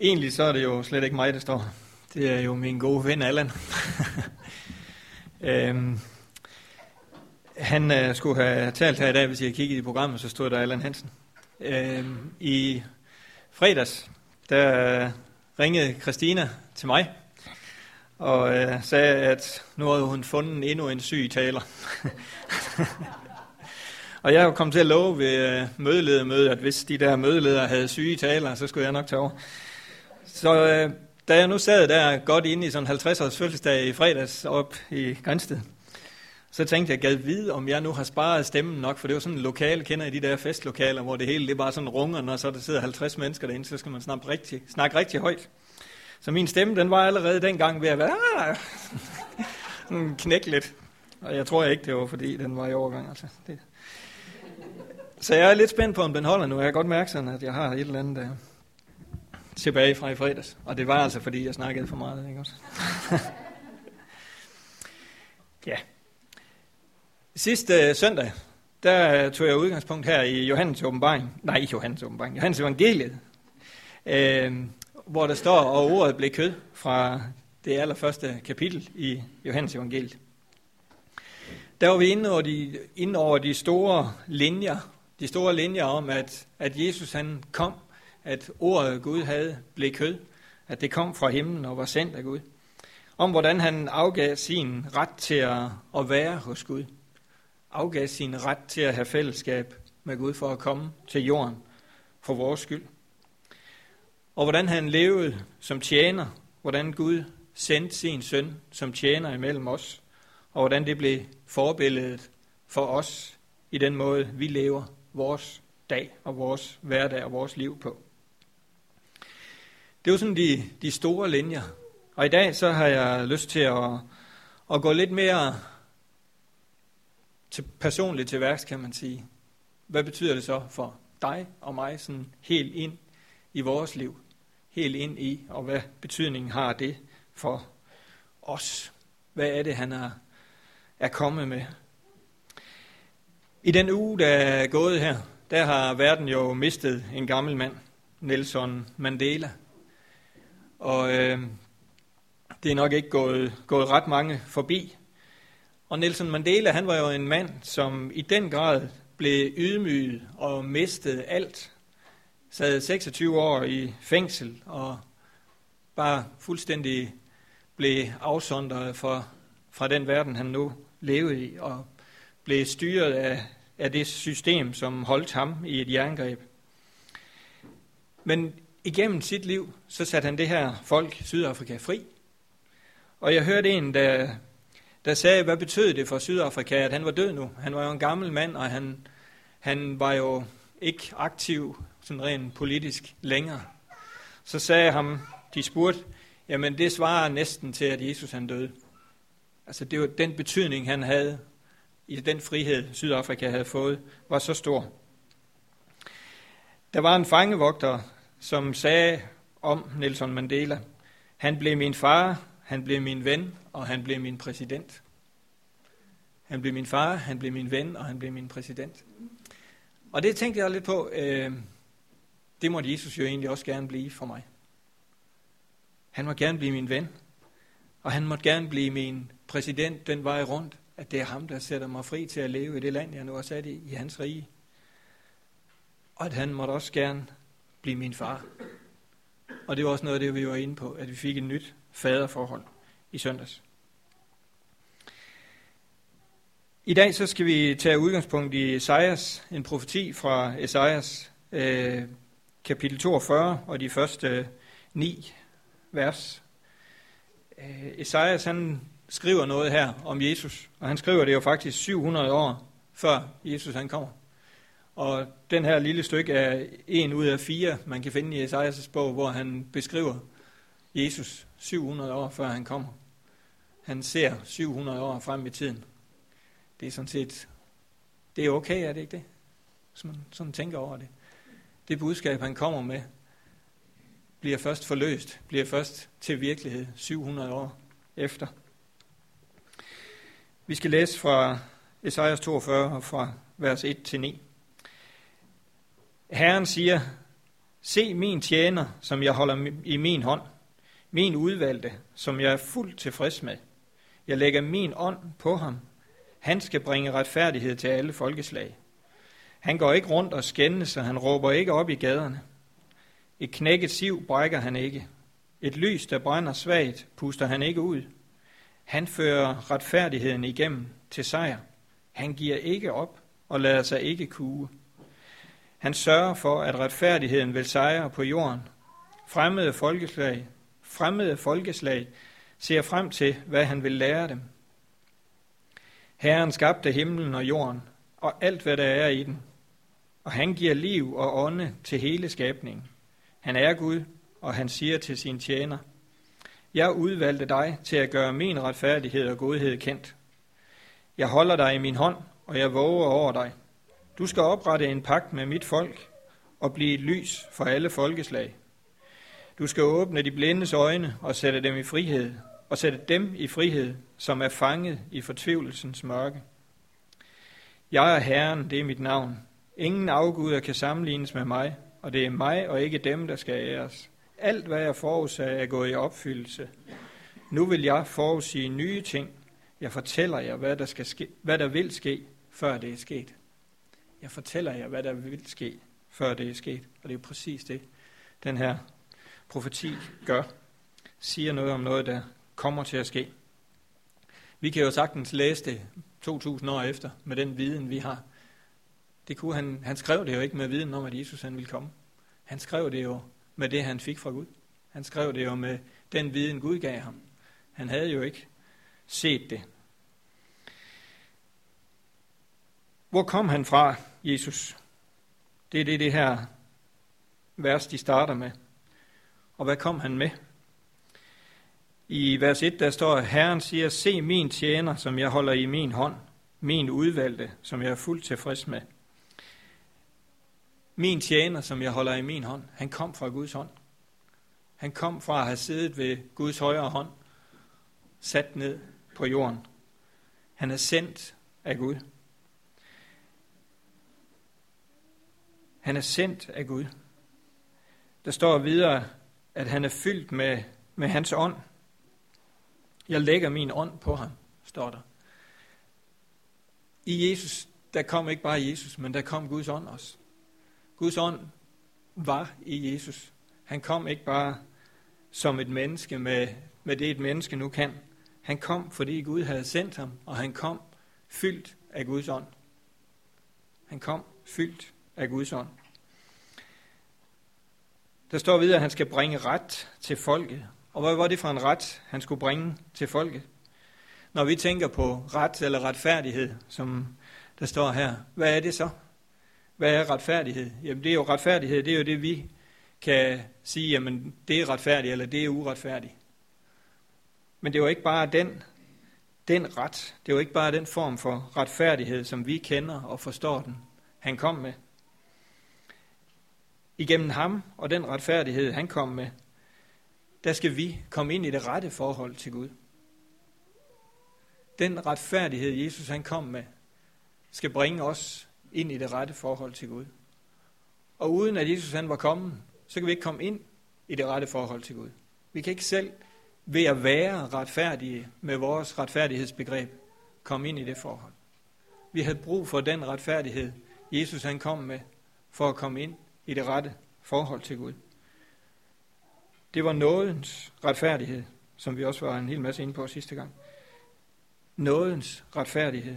Egentlig så er det jo slet ikke mig, der står. Det er jo min gode ven Allan. øhm, han øh, skulle have talt her i dag, hvis jeg kiggede i programmet, så stod der Allan Hansen. Øhm, I fredags, der ringede Christina til mig og øh, sagde, at nu havde hun fundet endnu en syg taler. og jeg har kommet til at love ved øh, mødeledermødet, at hvis de der mødeledere havde syge taler, så skulle jeg nok tage over. Så øh, da jeg nu sad der godt inde i sådan 50 års fødselsdag i fredags op i Grænsted, så tænkte jeg, gad vide, om jeg nu har sparet stemmen nok, for det var sådan en lokale, kender I de der festlokaler, hvor det hele det er bare sådan runger, når så der sidder 50 mennesker derinde, så skal man snakke rigtig, snakke rigtig højt. Så min stemme, den var allerede dengang ved at være ah! knæk lidt. Og jeg tror ikke, det var fordi, den var i overgang. Altså. Det. Så jeg er lidt spændt på, om den holder nu. Jeg kan godt mærke sådan, at jeg har et eller andet der tilbage fra i fredags. Og det var altså, fordi jeg snakkede for meget. Ikke også? ja. Sidste øh, søndag, der øh, tog jeg udgangspunkt her i Johannes åbenbaring. Nej, ikke Johannes åbenbaring. Johannes evangeliet. Øh, hvor der står, og ordet blev kød fra det allerførste kapitel i Johannes evangeliet. Der var vi inde over de, inde over de store linjer, de store linjer om, at, at Jesus han kom, at ordet Gud havde blev kød, at det kom fra himlen og var sendt af Gud. Om hvordan han afgav sin ret til at, at være hos Gud. Afgav sin ret til at have fællesskab med Gud for at komme til jorden for vores skyld og hvordan han levede som tjener, hvordan Gud sendte sin søn som tjener imellem os, og hvordan det blev forbilledet for os i den måde, vi lever vores dag og vores hverdag og vores liv på. Det er jo sådan de, de store linjer. Og i dag så har jeg lyst til at, at gå lidt mere til, personligt til værks, kan man sige. Hvad betyder det så for dig og mig sådan helt ind i vores liv? helt ind i, og hvad betydningen har det for os? Hvad er det, han er, er kommet med? I den uge, der er gået her, der har verden jo mistet en gammel mand, Nelson Mandela. Og øh, det er nok ikke gået, gået ret mange forbi. Og Nelson Mandela, han var jo en mand, som i den grad blev ydmyget og mistede alt sad 26 år i fængsel og bare fuldstændig blev afsondret fra, fra den verden, han nu levede i, og blev styret af, af det system, som holdt ham i et jerngreb. Men igennem sit liv, så satte han det her folk, Sydafrika, fri. Og jeg hørte en, der, der sagde, hvad betød det for Sydafrika, at han var død nu? Han var jo en gammel mand, og han, han var jo ikke aktiv sådan rent politisk længere. Så sagde ham, de spurgte, jamen det svarer næsten til, at Jesus han døde. Altså det var den betydning, han havde i den frihed, Sydafrika havde fået, var så stor. Der var en fangevogter, som sagde om Nelson Mandela, han blev min far, han blev min ven, og han blev min præsident. Han blev min far, han blev min ven, og han blev min præsident. Og det tænkte jeg lidt på. Øh, det måtte Jesus jo egentlig også gerne blive for mig. Han må gerne blive min ven, og han måtte gerne blive min præsident den vej rundt, at det er ham, der sætter mig fri til at leve i det land, jeg nu er sat i, i hans rige. Og at han måtte også gerne blive min far. Og det var også noget af det, vi var inde på, at vi fik et nyt faderforhold i søndags. I dag så skal vi tage udgangspunkt i Esajas, en profeti fra Esajas øh, kapitel 42 og de første ni vers. Øh, Esajas han skriver noget her om Jesus, og han skriver det jo faktisk 700 år før Jesus han kommer. Og den her lille stykke er en ud af fire, man kan finde i Esajas bog, hvor han beskriver Jesus 700 år før han kommer. Han ser 700 år frem i tiden. Det er sådan set, det er okay, er det ikke det? Hvis man sådan tænker over det det budskab, han kommer med, bliver først forløst, bliver først til virkelighed 700 år efter. Vi skal læse fra Esajas 42 fra vers 1 til 9. Herren siger, Se min tjener, som jeg holder i min hånd, min udvalgte, som jeg er fuldt tilfreds med. Jeg lægger min ånd på ham. Han skal bringe retfærdighed til alle folkeslag. Han går ikke rundt og skændes, og han råber ikke op i gaderne. Et knækket siv brækker han ikke. Et lys, der brænder svagt, puster han ikke ud. Han fører retfærdigheden igennem til sejr. Han giver ikke op og lader sig ikke kue. Han sørger for, at retfærdigheden vil sejre på jorden. Fremmede folkeslag, fremmede folkeslag ser frem til, hvad han vil lære dem. Herren skabte himlen og jorden, og alt hvad der er i den. Og han giver liv og ånde til hele skabningen. Han er Gud, og han siger til sin tjener, Jeg udvalgte dig til at gøre min retfærdighed og godhed kendt. Jeg holder dig i min hånd, og jeg våger over dig. Du skal oprette en pagt med mit folk og blive et lys for alle folkeslag. Du skal åbne de blindes øjne og sætte dem i frihed, og sætte dem i frihed, som er fanget i fortvivlelsens mørke. Jeg er Herren, det er mit navn. Ingen afguder kan sammenlignes med mig, og det er mig og ikke dem, der skal æres. Alt, hvad jeg forudsagde, er gået i opfyldelse. Nu vil jeg forudsige nye ting. Jeg fortæller jer, hvad der, skal ske, hvad der vil ske, før det er sket. Jeg fortæller jer, hvad der vil ske, før det er sket. Og det er præcis det, den her profeti gør. Siger noget om noget, der kommer til at ske. Vi kan jo sagtens læse det 2000 år efter, med den viden, vi har. Det kunne han, han skrev det jo ikke med viden om, at Jesus han ville komme. Han skrev det jo med det, han fik fra Gud. Han skrev det jo med den viden, Gud gav ham. Han havde jo ikke set det. Hvor kom han fra, Jesus? Det er det, det her vers, de starter med. Og hvad kom han med? I vers 1, der står, Herren siger, se min tjener, som jeg holder i min hånd, min udvalgte, som jeg er fuldt tilfreds med. Min tjener, som jeg holder i min hånd, han kom fra Guds hånd. Han kom fra at have siddet ved Guds højre hånd, sat ned på jorden. Han er sendt af Gud. Han er sendt af Gud. Der står videre, at han er fyldt med, med hans ånd. Jeg lægger min ånd på ham, står der. I Jesus, der kom ikke bare Jesus, men der kom Guds ånd også. Guds ånd var i Jesus. Han kom ikke bare som et menneske med, med det, et menneske nu kan. Han kom, fordi Gud havde sendt ham, og han kom fyldt af Guds ånd. Han kom fyldt af Guds ånd. Der står videre, at han skal bringe ret til folket. Og hvad var det for en ret, han skulle bringe til folket? Når vi tænker på ret eller retfærdighed, som der står her, hvad er det så? Hvad er retfærdighed? Jamen det er jo retfærdighed, det er jo det, vi kan sige, jamen det er retfærdigt, eller det er uretfærdigt. Men det var ikke bare den, den ret, det var ikke bare den form for retfærdighed, som vi kender og forstår den, han kom med. Igennem ham og den retfærdighed, han kom med, der skal vi komme ind i det rette forhold til Gud. Den retfærdighed, Jesus han kom med, skal bringe os ind i det rette forhold til Gud. Og uden at Jesus han var kommet, så kan vi ikke komme ind i det rette forhold til Gud. Vi kan ikke selv ved at være retfærdige med vores retfærdighedsbegreb komme ind i det forhold. Vi havde brug for den retfærdighed, Jesus han kom med, for at komme ind i det rette forhold til Gud. Det var nådens retfærdighed, som vi også var en hel masse inde på sidste gang. Nådens retfærdighed.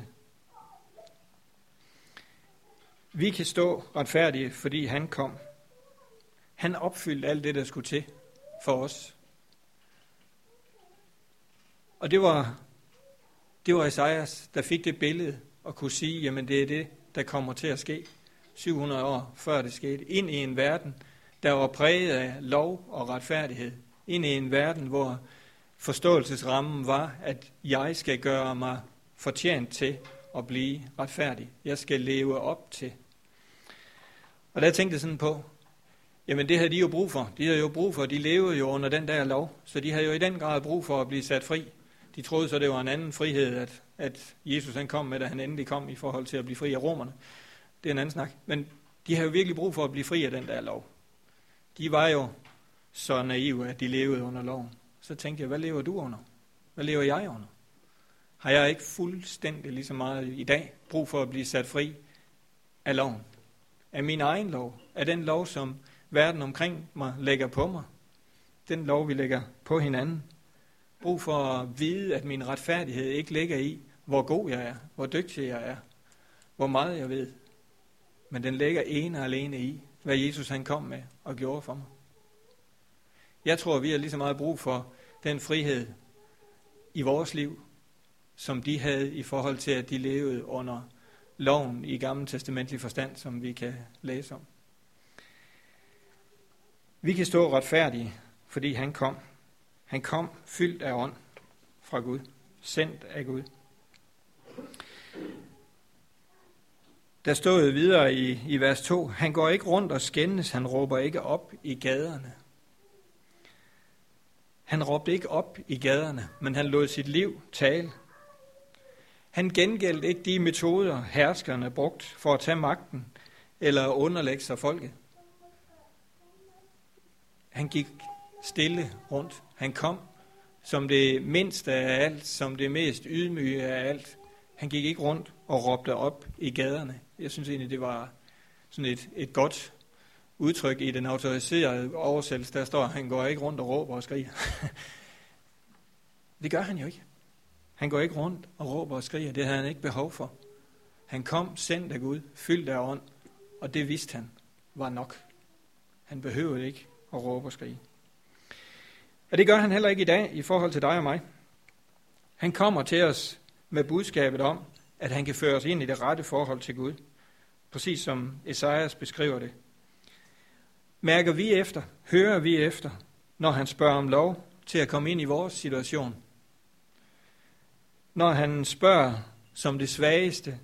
Vi kan stå retfærdige, fordi han kom. Han opfyldte alt det, der skulle til for os. Og det var, det var Esajas, der fik det billede og kunne sige, jamen det er det, der kommer til at ske. 700 år før det skete, ind i en verden, der var præget af lov og retfærdighed. Ind i en verden, hvor forståelsesrammen var, at jeg skal gøre mig fortjent til at blive retfærdig. Jeg skal leve op til. Og der tænkte jeg sådan på, jamen det havde de jo brug for. De havde jo brug for, de levede jo under den der lov, så de havde jo i den grad brug for at blive sat fri. De troede så, det var en anden frihed, at, at Jesus han kom med, da han endelig kom i forhold til at blive fri af romerne. Det er en anden snak. Men de har jo virkelig brug for at blive fri af den der lov. de var jo så naive, at de levede under loven. Så tænkte jeg, hvad lever du under? Hvad lever jeg under? Har jeg ikke fuldstændig lige så meget i dag brug for at blive sat fri af loven? Af min egen lov? Af den lov, som verden omkring mig lægger på mig? Den lov, vi lægger på hinanden? Brug for at vide, at min retfærdighed ikke ligger i, hvor god jeg er, hvor dygtig jeg er, hvor meget jeg ved. Men den ligger ene og alene i, hvad Jesus han kom med og gjorde for mig. Jeg tror, vi har lige så meget brug for den frihed i vores liv, som de havde i forhold til, at de levede under loven i Gamle Testamentlig forstand, som vi kan læse om. Vi kan stå retfærdige, fordi han kom. Han kom fyldt af ånd fra Gud, sendt af Gud. Der stod videre i, i vers 2, han går ikke rundt og skændes, han råber ikke op i gaderne. Han råbte ikke op i gaderne, men han lod sit liv tale. Han gengældte ikke de metoder, herskerne brugt for at tage magten eller underlægge sig folket. Han gik stille rundt. Han kom som det mindste af alt, som det mest ydmyge af alt. Han gik ikke rundt og råbte op i gaderne. Jeg synes egentlig, det var sådan et, et godt udtryk i den autoriserede oversættelse. Der står, at han går ikke rundt og råber og skriger. det gør han jo ikke. Han går ikke rundt og råber og skriger. Det havde han ikke behov for. Han kom sendt af Gud, fyldt af ånd, og det vidste han var nok. Han behøvede ikke at råbe og skrige. Og det gør han heller ikke i dag i forhold til dig og mig. Han kommer til os med budskabet om, at han kan føre os ind i det rette forhold til Gud. Præcis som Esajas beskriver det. Mærker vi efter, hører vi efter, når han spørger om lov til at komme ind i vores situation. Når han spørger som det svageste,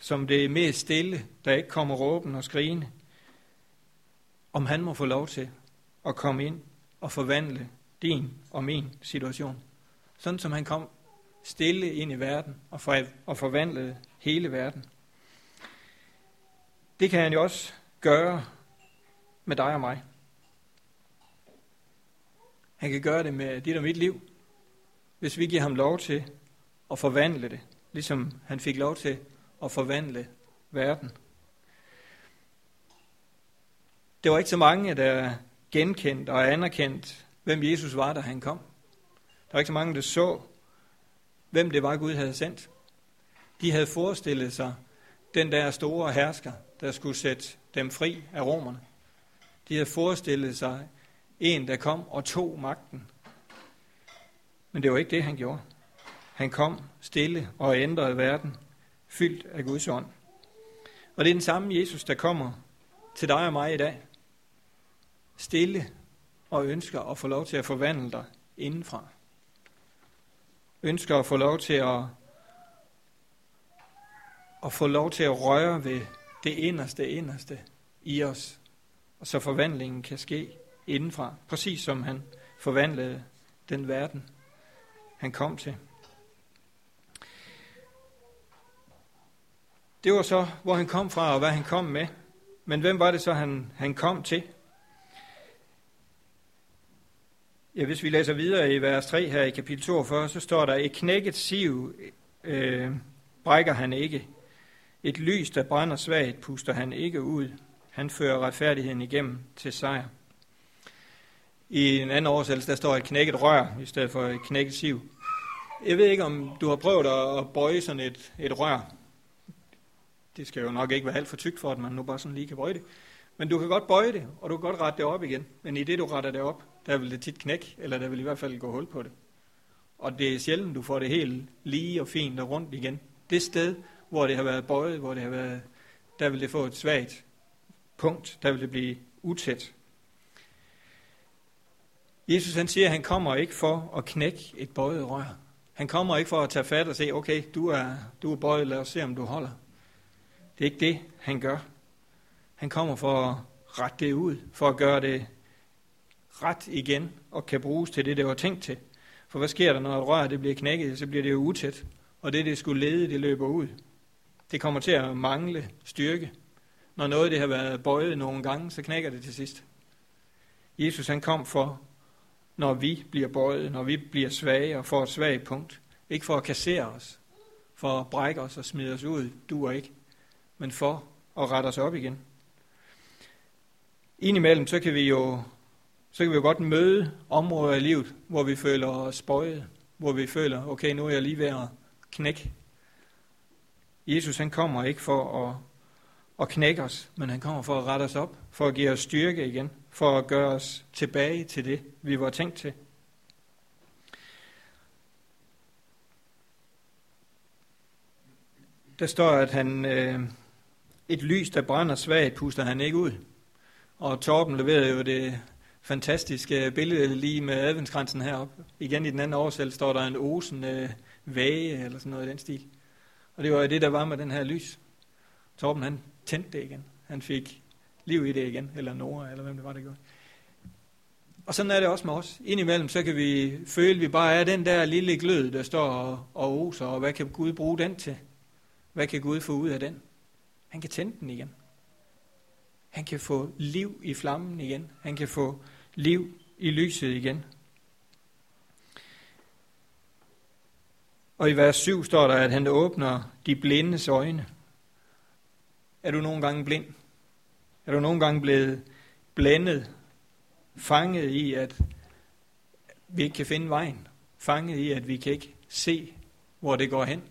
som det mest stille, der ikke kommer råben og skrigende, om han må få lov til at komme ind og forvandle din og min situation. Sådan som han kom stille ind i verden og, for, og forvandlede hele verden. Det kan han jo også gøre med dig og mig. Han kan gøre det med dit og mit liv, hvis vi giver ham lov til at forvandle det, ligesom han fik lov til at forvandle verden. Det var ikke så mange, der genkendt og anerkendt, hvem Jesus var, da han kom. Der var ikke så mange, der så, hvem det var, Gud havde sendt. De havde forestillet sig den der store hersker, der skulle sætte dem fri af romerne. De havde forestillet sig en, der kom og tog magten. Men det var ikke det, han gjorde. Han kom stille og ændrede verden, fyldt af Guds ånd. Og det er den samme Jesus, der kommer til dig og mig i dag. Stille og ønsker at få lov til at forvandle dig indenfra. Ønsker at få lov til at, at få lov til at røre ved det inderste, inderste i os, og så forvandlingen kan ske indenfra, præcis som han forvandlede den verden, han kom til. Det var så, hvor han kom fra, og hvad han kom med. Men hvem var det så, han, han kom til? Ja, hvis vi læser videre i vers 3 her i kapitel 42, så står der, et knækket siv øh, brækker han ikke. Et lys, der brænder svagt, puster han ikke ud. Han fører retfærdigheden igennem til sejr. I en anden oversættelse, der står et knækket rør, i stedet for et knækket siv. Jeg ved ikke, om du har prøvet at bøje sådan et, et rør. Det skal jo nok ikke være alt for tykt for, at man nu bare sådan lige kan bøje det. Men du kan godt bøje det, og du kan godt rette det op igen. Men i det, du retter det op, der vil det tit knække, eller der vil i hvert fald gå hul på det. Og det er sjældent, du får det helt lige og fint og rundt igen. Det sted, hvor det har været bøjet, hvor det har været, der vil det få et svagt punkt, der vil det blive utæt. Jesus han siger, at han kommer ikke for at knække et bøjet rør. Han kommer ikke for at tage fat og sige, okay, du er, du er bøjet, lad os se, om du holder. Det er ikke det, han gør. Han kommer for at rette det ud, for at gøre det ret igen, og kan bruges til det, det var tænkt til. For hvad sker der, når et rør det bliver knækket, så bliver det jo utæt, og det, det skulle lede, det løber ud. Det kommer til at mangle styrke. Når noget det har været bøjet nogle gange, så knækker det til sidst. Jesus han kom for, når vi bliver bøjet, når vi bliver svage og får et svagt punkt. Ikke for at kassere os, for at brække os og smide os ud, du og ikke, men for at rette os op igen. Indimellem, så kan vi jo så kan vi jo godt møde områder i livet, hvor vi føler os bøjet, hvor vi føler, okay, nu er jeg lige ved at knække. Jesus han kommer ikke for at, at knække os, men han kommer for at rette os op, for at give os styrke igen, for at gøre os tilbage til det, vi var tænkt til. Der står, at han, øh, et lys, der brænder svagt, puster han ikke ud. Og Torben leverede jo det fantastiske billede lige med adventskransen heroppe. Igen i den anden oversættelse står der en osen øh, væge, eller sådan noget i den stil. Og det var det, der var med den her lys. Torben, han tændte det igen. Han fik liv i det igen, eller Nora, eller hvem det var, der gjorde. Og sådan er det også med os. Indimellem så kan vi føle, at vi bare er den der lille glød, der står og, og oser, og hvad kan Gud bruge den til? Hvad kan Gud få ud af den? Han kan tænde den igen. Han kan få liv i flammen igen. Han kan få liv i lyset igen. Og i vers 7 står der, at han åbner de blindes øjne. Er du nogle gange blind? Er du nogle gange blevet blændet, fanget i, at vi ikke kan finde vejen? Fanget i, at vi kan ikke se, hvor det går hen?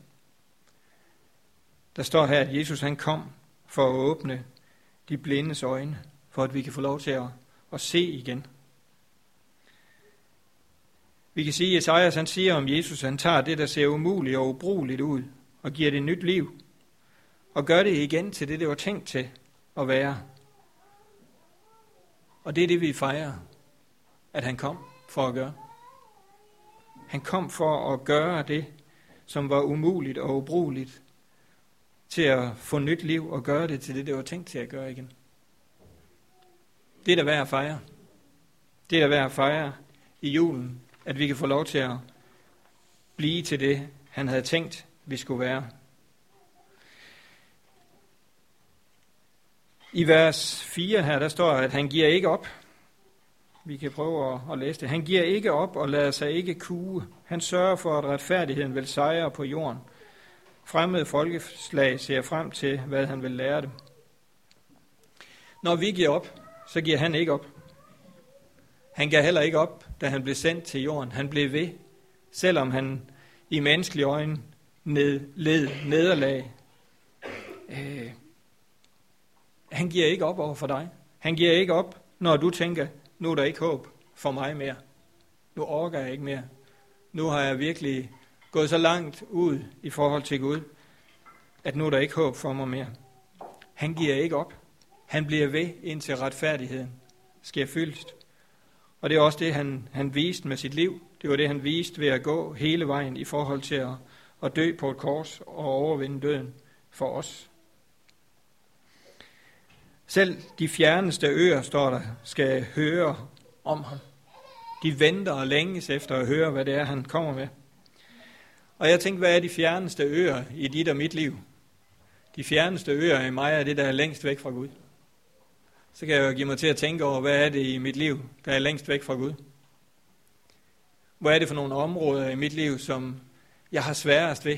Der står her, at Jesus han kom for at åbne de blindes øjne, for at vi kan få lov til at, at se igen. Vi kan sige, at Esajas han siger om Jesus, han tager det, der ser umuligt og ubrugeligt ud, og giver det nyt liv, og gør det igen til det, det var tænkt til at være. Og det er det, vi fejrer, at han kom for at gøre. Han kom for at gøre det, som var umuligt og ubrugeligt, til at få nyt liv og gøre det til det, det var tænkt til at gøre igen. Det er da værd at fejre. Det er da værd at fejre i julen, at vi kan få lov til at blive til det, han havde tænkt, vi skulle være. I vers 4 her, der står, at han giver ikke op. Vi kan prøve at, at læse det. Han giver ikke op og lader sig ikke kue. Han sørger for, at retfærdigheden vil sejre på jorden. Fremmede folkeslag ser frem til, hvad han vil lære dem. Når vi giver op, så giver han ikke op. Han gav heller ikke op, da han blev sendt til jorden. Han blev ved, selvom han i menneskelige øjne ned, led nederlag. Øh, han giver ikke op over for dig. Han giver ikke op, når du tænker, nu er der ikke håb for mig mere. Nu orker jeg ikke mere. Nu har jeg virkelig gået så langt ud i forhold til Gud, at nu er der ikke håb for mig mere. Han giver ikke op. Han bliver ved, indtil retfærdigheden sker fyldt. Og det er også det, han, han viste med sit liv. Det var det, han viste ved at gå hele vejen i forhold til at, at dø på et kors og overvinde døden for os. Selv de fjerneste øer, står der, skal høre om ham. De venter og længes efter at høre, hvad det er, han kommer med. Og jeg tænkte, hvad er de fjerneste øer i dit og mit liv? De fjerneste øer i mig er det, der er længst væk fra Gud. Så kan jeg jo give mig til at tænke over, hvad er det i mit liv, der er længst væk fra Gud? Hvad er det for nogle områder i mit liv, som jeg har sværest ved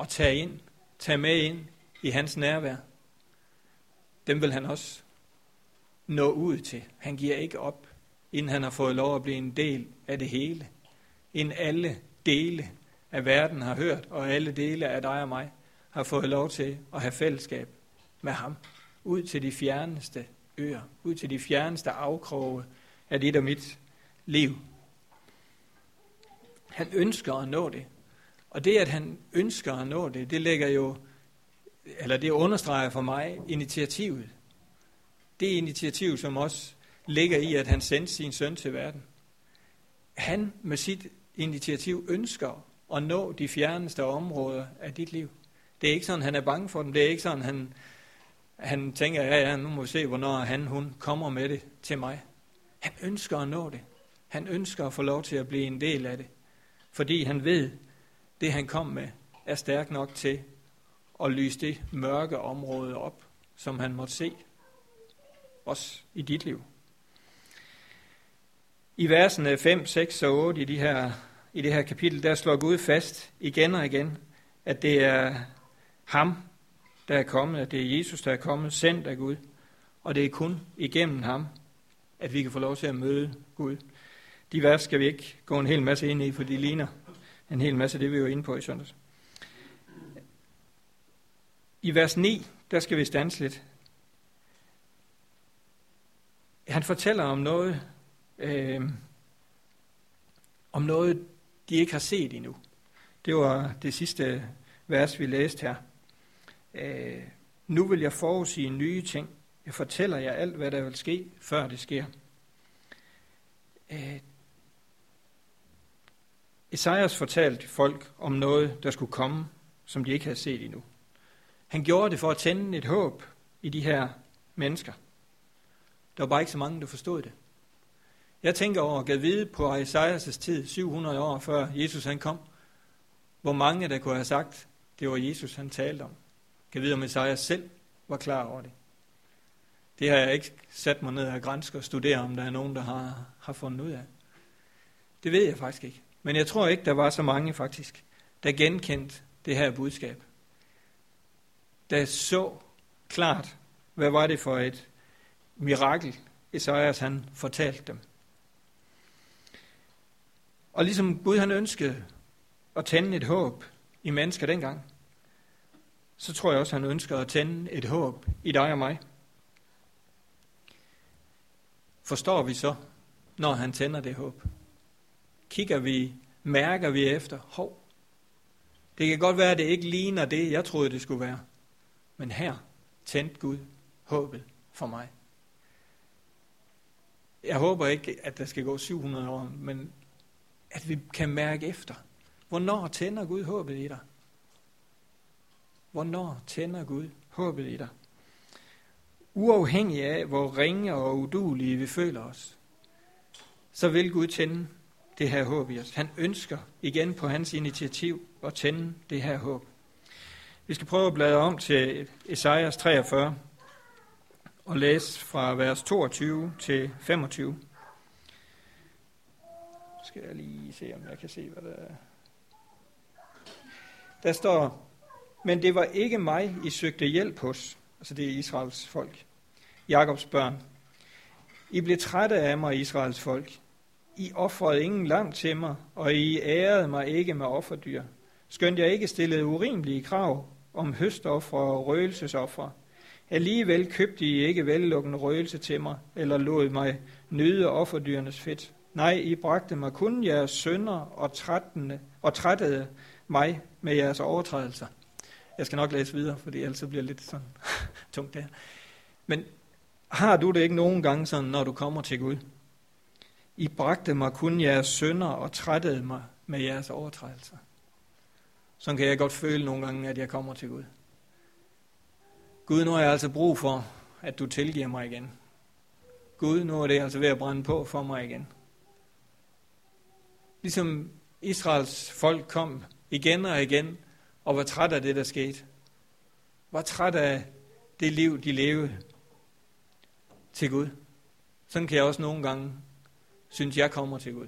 at tage ind, tage med ind i hans nærvær? Dem vil han også nå ud til. Han giver ikke op, inden han har fået lov at blive en del af det hele. Inden alle dele af verden har hørt, og alle dele af dig og mig har fået lov til at have fællesskab med ham. Ud til de fjerneste øer, ud til de fjerneste afkroge af dit og mit liv. Han ønsker at nå det. Og det, at han ønsker at nå det, det lægger jo, eller det understreger for mig initiativet. Det initiativ, som også ligger i, at han sendte sin søn til verden. Han med sit initiativ ønsker at nå de fjerneste områder af dit liv. Det er ikke sådan, han er bange for dem. Det er ikke sådan, han, han tænker, ja, ja, nu må vi se, hvornår han, hun kommer med det til mig. Han ønsker at nå det. Han ønsker at få lov til at blive en del af det. Fordi han ved, det han kom med, er stærk nok til at lyse det mørke område op, som han måtte se. Også i dit liv. I versene 5, 6 og 8 i, de her, i det her kapitel, der slår Gud fast igen og igen, at det er ham, der er kommet, at det er Jesus, der er kommet, sendt af Gud. Og det er kun igennem ham, at vi kan få lov til at møde Gud. De vers skal vi ikke gå en hel masse ind i, for de ligner en hel masse det, vi var inde på i søndags. I vers 9, der skal vi stanse lidt. Han fortæller om noget, øh, om noget, de ikke har set endnu. Det var det sidste vers, vi læste her. Øh, nu vil jeg forudsige nye ting. Jeg fortæller jer alt, hvad der vil ske, før det sker. Øh, Esajas fortalte folk om noget, der skulle komme, som de ikke havde set endnu. Han gjorde det for at tænde et håb i de her mennesker. Der var bare ikke så mange, der forstod det. Jeg tænker over at vide på Esajas tid, 700 år før Jesus han kom, hvor mange der kunne have sagt, det var Jesus, han talte om. Kan vide, om Isaiah selv var klar over det. Det har jeg ikke sat mig ned og grænsket og studere, om der er nogen, der har, har fundet ud af. Det ved jeg faktisk ikke. Men jeg tror ikke, der var så mange faktisk, der genkendte det her budskab. Der så klart, hvad var det for et mirakel, Esajas han fortalte dem. Og ligesom Gud han ønskede at tænde et håb i mennesker dengang, så tror jeg også, han ønsker at tænde et håb i dig og mig. Forstår vi så, når han tænder det håb? Kigger vi, mærker vi efter, hov, det kan godt være, at det ikke ligner det, jeg troede, det skulle være. Men her tændte Gud håbet for mig. Jeg håber ikke, at der skal gå 700 år, men at vi kan mærke efter. Hvornår tænder Gud håbet i dig? Hvornår tænder Gud håbet i dig? Uafhængig af, hvor ringe og udulige vi føler os, så vil Gud tænde det her håb i os. Han ønsker igen på hans initiativ at tænde det her håb. Vi skal prøve at bladre om til Esajas 43 og læse fra vers 22 til 25. Skal jeg lige se, om jeg kan se, hvad der er. Der står, men det var ikke mig, I søgte hjælp hos. Altså det er Israels folk. Jakobs børn. I blev trætte af mig, Israels folk. I offrede ingen lam til mig, og I ærede mig ikke med offerdyr. Skønt jeg ikke stillede urimelige krav om høstoffre og røgelsesoffre. Alligevel købte I ikke vellukkende røgelse til mig, eller lod mig nyde offerdyrenes fedt. Nej, I bragte mig kun jeres sønder og, trættende, og trættede mig med jeres overtrædelser. Jeg skal nok læse videre, fordi ellers bliver det lidt sådan tungt der. Men har du det ikke nogen gange sådan, når du kommer til Gud? I bragte mig kun jeres sønder og trættede mig med jeres overtrædelser. Sådan kan jeg godt føle nogle gange, at jeg kommer til Gud. Gud, nu har jeg altså brug for, at du tilgiver mig igen. Gud, nu er det altså ved at brænde på for mig igen. Ligesom Israels folk kom igen og igen og var træt af det, der skete. Var træt af det liv, de levede til Gud. Sådan kan jeg også nogle gange synes, jeg kommer til Gud.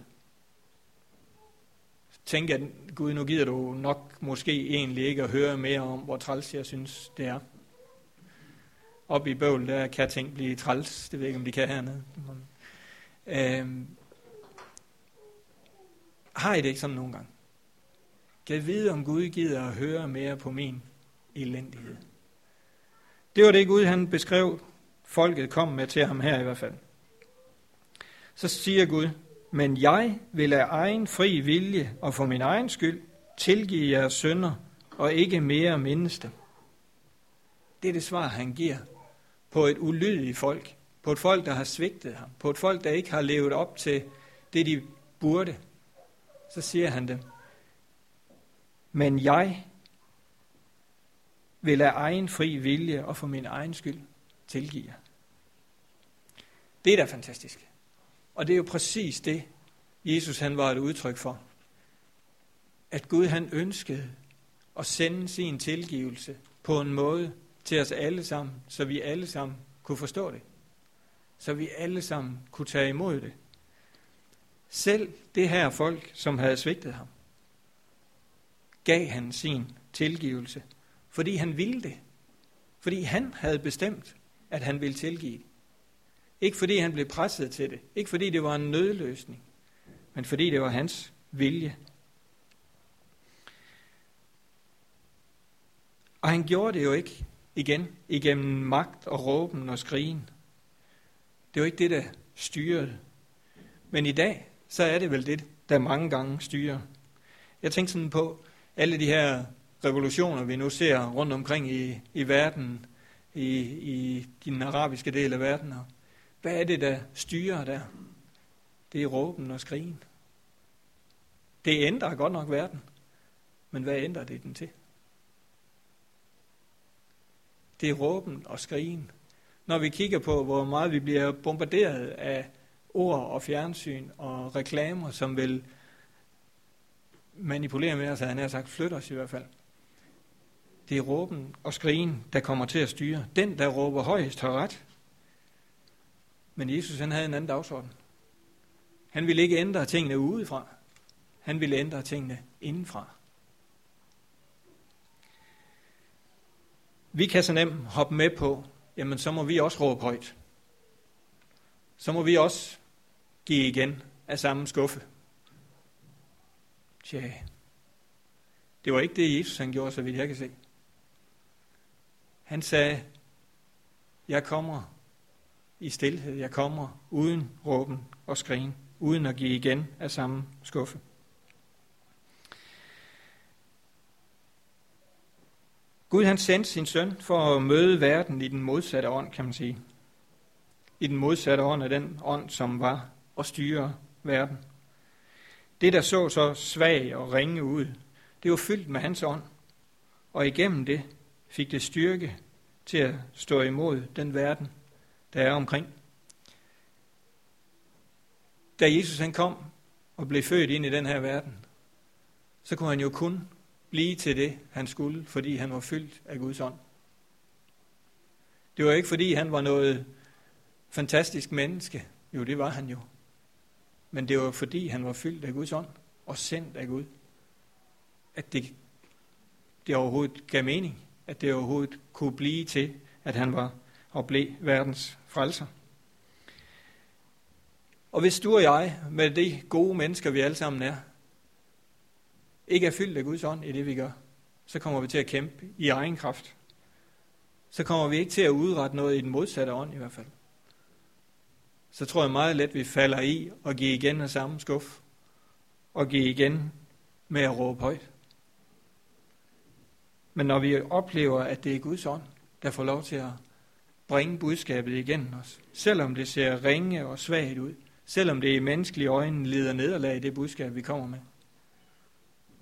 Tænk, at Gud, nu gider du nok måske egentlig ikke at høre mere om, hvor træls jeg synes, det er. Op i bøvl, der kan ting blive træls. Det ved jeg ikke, om de kan hernede. Øhm, har I det ikke sådan nogle gange? Kan jeg vide, om Gud gider at høre mere på min elendighed? Det var det Gud, han beskrev, folket kom med til ham her i hvert fald. Så siger Gud, men jeg vil af egen fri vilje og for min egen skyld tilgive jeres sønder og ikke mere mindes dem. Det er det svar, han giver på et ulydigt folk, på et folk, der har svigtet ham, på et folk, der ikke har levet op til det, de burde. Så siger han dem, men jeg vil af egen fri vilje og for min egen skyld tilgive jer. Det er da fantastisk. Og det er jo præcis det, Jesus han var et udtryk for. At Gud han ønskede at sende sin tilgivelse på en måde til os alle sammen, så vi alle sammen kunne forstå det. Så vi alle sammen kunne tage imod det. Selv det her folk, som havde svigtet ham, gav han sin tilgivelse, fordi han ville det. Fordi han havde bestemt, at han ville tilgive. Ikke fordi han blev presset til det. Ikke fordi det var en nødløsning. Men fordi det var hans vilje. Og han gjorde det jo ikke igen igennem magt og råben og skrigen. Det var ikke det, der styrede. Men i dag, så er det vel det, der mange gange styrer. Jeg tænker sådan på alle de her revolutioner, vi nu ser rundt omkring i, i verden, i, i den arabiske del af verden. Og Hvad er det, der styrer der? Det er råben og skrigen. Det ændrer godt nok verden, men hvad ændrer det den til? Det er råben og skrigen. Når vi kigger på, hvor meget vi bliver bombarderet af ord og fjernsyn og reklamer, som vil manipulere med os, han har sagt, flytter os i hvert fald. Det er råben og skrigen, der kommer til at styre. Den, der råber højst, har ret. Men Jesus, han havde en anden dagsorden. Han ville ikke ændre tingene udefra. Han ville ændre tingene indenfra. Vi kan så nemt hoppe med på, jamen så må vi også råbe højt. Så må vi også give igen af samme skuffe. Tja, det var ikke det, Jesus han gjorde, så vidt jeg kan se. Han sagde, jeg kommer i stillhed, jeg kommer uden råben og skrigen, uden at give igen af samme skuffe. Gud han sendte sin søn for at møde verden i den modsatte ånd, kan man sige. I den modsatte ånd af den ånd, som var og styre verden. Det, der så så svag og ringe ud, det var fyldt med hans ånd, og igennem det fik det styrke til at stå imod den verden, der er omkring. Da Jesus han kom og blev født ind i den her verden, så kunne han jo kun blive til det, han skulle, fordi han var fyldt af Guds ånd. Det var ikke, fordi han var noget fantastisk menneske. Jo, det var han jo. Men det var, fordi han var fyldt af Guds ånd og sendt af Gud, at det, det overhovedet gav mening, at det overhovedet kunne blive til, at han var og blev verdens frelser. Og hvis du og jeg, med de gode mennesker, vi alle sammen er, ikke er fyldt af Guds ånd i det, vi gør, så kommer vi til at kæmpe i egen kraft. Så kommer vi ikke til at udrette noget i den modsatte ånd i hvert fald. Så tror jeg meget let, vi falder i og giver igen af samme skuff. Og giver igen med at råbe højt. Men når vi oplever, at det er Guds ånd, der får lov til at bringe budskabet igen os, selvom det ser ringe og svagt ud, selvom det i menneskelige øjne lider nederlag i det budskab, vi kommer med,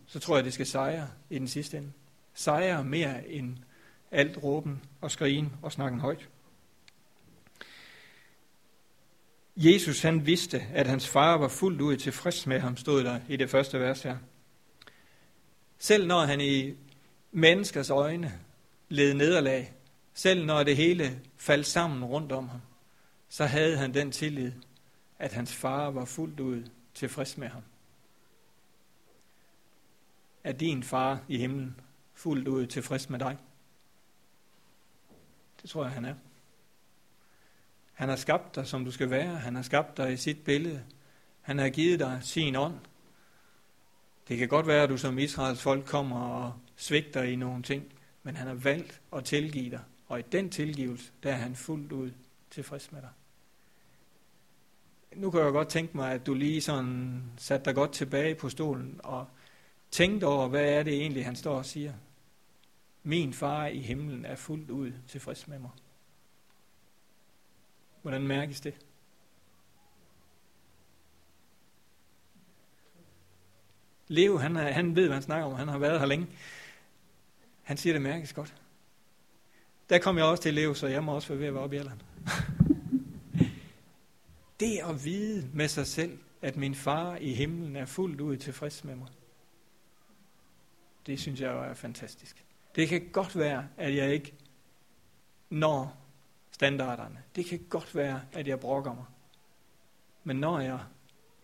så tror jeg, det skal sejre i den sidste ende. Sejre mere end alt råben og skrigen og snakken højt. Jesus han vidste, at hans far var fuldt ud tilfreds med ham, stod der i det første vers her. Selv når han i menneskers øjne led nederlag, selv når det hele faldt sammen rundt om ham, så havde han den tillid, at hans far var fuldt ud tilfreds med ham. Er din far i himlen fuldt ud tilfreds med dig? Det tror jeg, han er. Han har skabt dig, som du skal være. Han har skabt dig i sit billede. Han har givet dig sin ånd. Det kan godt være, at du som Israels folk kommer og svigter i nogle ting, men han har valgt at tilgive dig. Og i den tilgivelse, der er han fuldt ud tilfreds med dig. Nu kan jeg godt tænke mig, at du lige sådan satte dig godt tilbage på stolen og tænkte over, hvad er det egentlig, han står og siger. Min far i himlen er fuldt ud tilfreds med mig. Hvordan mærkes det? Leo, han, er, han ved, hvad han snakker om. Han har været her længe. Han siger, det mærkes godt. Der kom jeg også til Leo, så jeg må også være ved at være oppe i alderen. det at vide med sig selv, at min far i himlen er fuldt ud tilfreds med mig, det synes jeg er fantastisk. Det kan godt være, at jeg ikke når standarderne. Det kan godt være, at jeg brokker mig. Men når jeg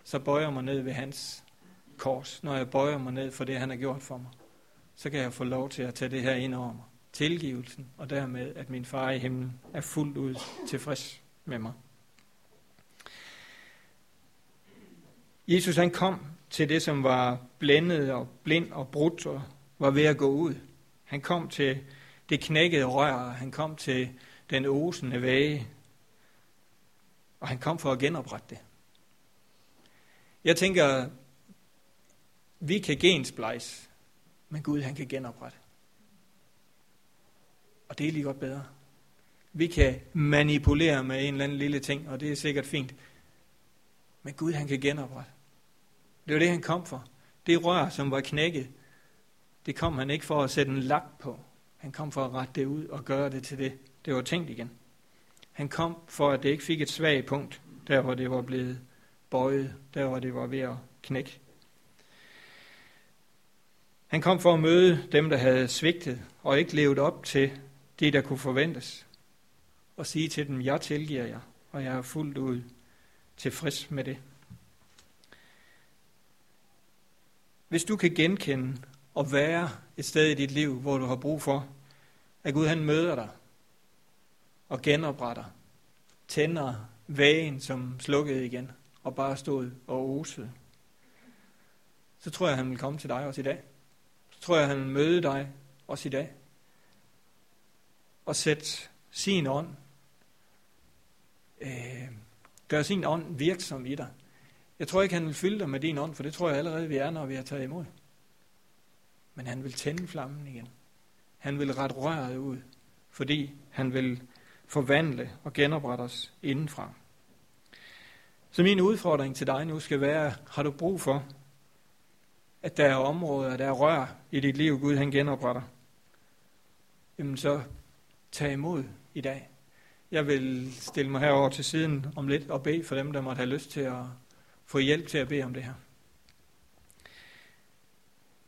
så bøjer mig ned ved hans kors. Når jeg bøjer mig ned for det, han har gjort for mig, så kan jeg få lov til at tage det her ind over mig. Tilgivelsen, og dermed, at min far i himlen er fuldt ud tilfreds med mig. Jesus han kom til det, som var blændet og blind og brudt og var ved at gå ud. Han kom til det knækkede rør, han kom til den osende væge, og han kom for at genoprette det. Jeg tænker, vi kan gensplejse, men Gud han kan genoprette. Og det er lige godt bedre. Vi kan manipulere med en eller anden lille ting, og det er sikkert fint. Men Gud han kan genoprette. Det var det, han kom for. Det rør, som var knækket, det kom han ikke for at sætte en lap på. Han kom for at rette det ud og gøre det til det, det var tænkt igen. Han kom for, at det ikke fik et svagt punkt, der hvor det var blevet bøjet, der hvor det var ved at knække. Han kom for at møde dem, der havde svigtet og ikke levet op til det, der kunne forventes. Og sige til dem, jeg tilgiver jer, og jeg er fuldt ud tilfreds med det. Hvis du kan genkende og være et sted i dit liv, hvor du har brug for, at Gud han møder dig og genopretter, tænder vægen, som slukkede igen, og bare stod og osede, så tror jeg, han vil komme til dig også i dag. Så tror jeg, han vil møde dig også i dag. Og sætte sin ånd, øh, gør sin ånd virksom i dig. Jeg tror ikke, han vil fylde dig med din ånd, for det tror jeg allerede, vi er, når vi har taget imod. Men han vil tænde flammen igen. Han vil rette røret ud, fordi han vil forvandle og genoprette os indenfra. Så min udfordring til dig nu skal være, har du brug for, at der er områder, der er rør i dit liv, Gud han genopretter? Jamen så tag imod i dag. Jeg vil stille mig herover til siden om lidt og bede for dem, der måtte have lyst til at få hjælp til at bede om det her.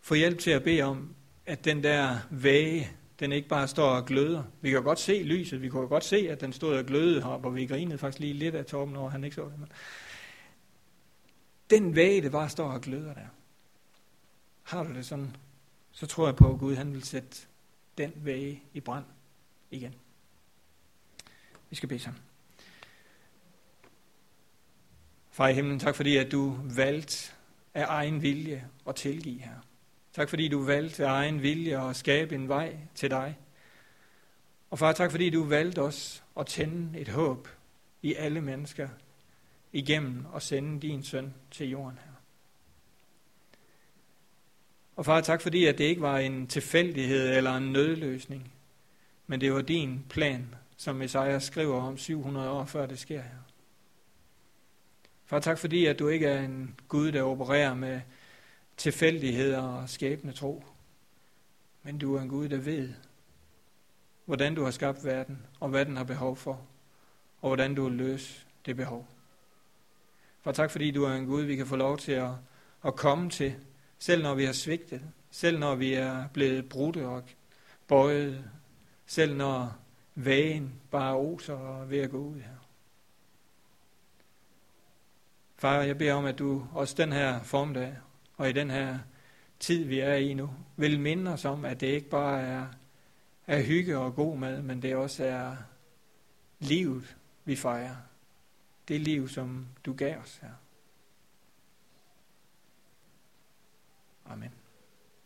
Få hjælp til at bede om, at den der væge, den ikke bare står og gløder. Vi kan godt se lyset, vi kan godt se, at den stod og glødede heroppe, og vi grinede faktisk lige lidt af Torben, når han ikke så det. Men den væge, det bare står og gløder der. Har du det sådan, så tror jeg på, at Gud han vil sætte den væge i brand igen. Vi skal bede sammen. Far i himlen, tak fordi, at du valgte af egen vilje at tilgive her. Tak fordi du valgte af egen vilje at skabe en vej til dig. Og far, tak fordi du valgte os at tænde et håb i alle mennesker igennem og sende din søn til jorden her. Og far, tak fordi, at det ikke var en tilfældighed eller en nødløsning, men det var din plan, som Esajas skriver om 700 år før det sker her. Far, tak fordi, at du ikke er en Gud, der opererer med tilfældigheder og skæbne tro. Men du er en Gud, der ved, hvordan du har skabt verden, og hvad den har behov for, og hvordan du vil løse det behov. For tak fordi du er en Gud, vi kan få lov til at, at komme til, selv når vi har svigtet, selv når vi er blevet brudte og bøjet, selv når vægen bare oser og ved at gå ud her. Far, jeg beder om, at du også den her formdag og i den her tid, vi er i nu, vil minde os om, at det ikke bare er, er hygge og god mad, men det også er livet, vi fejrer. Det liv, som du gav os her. Amen.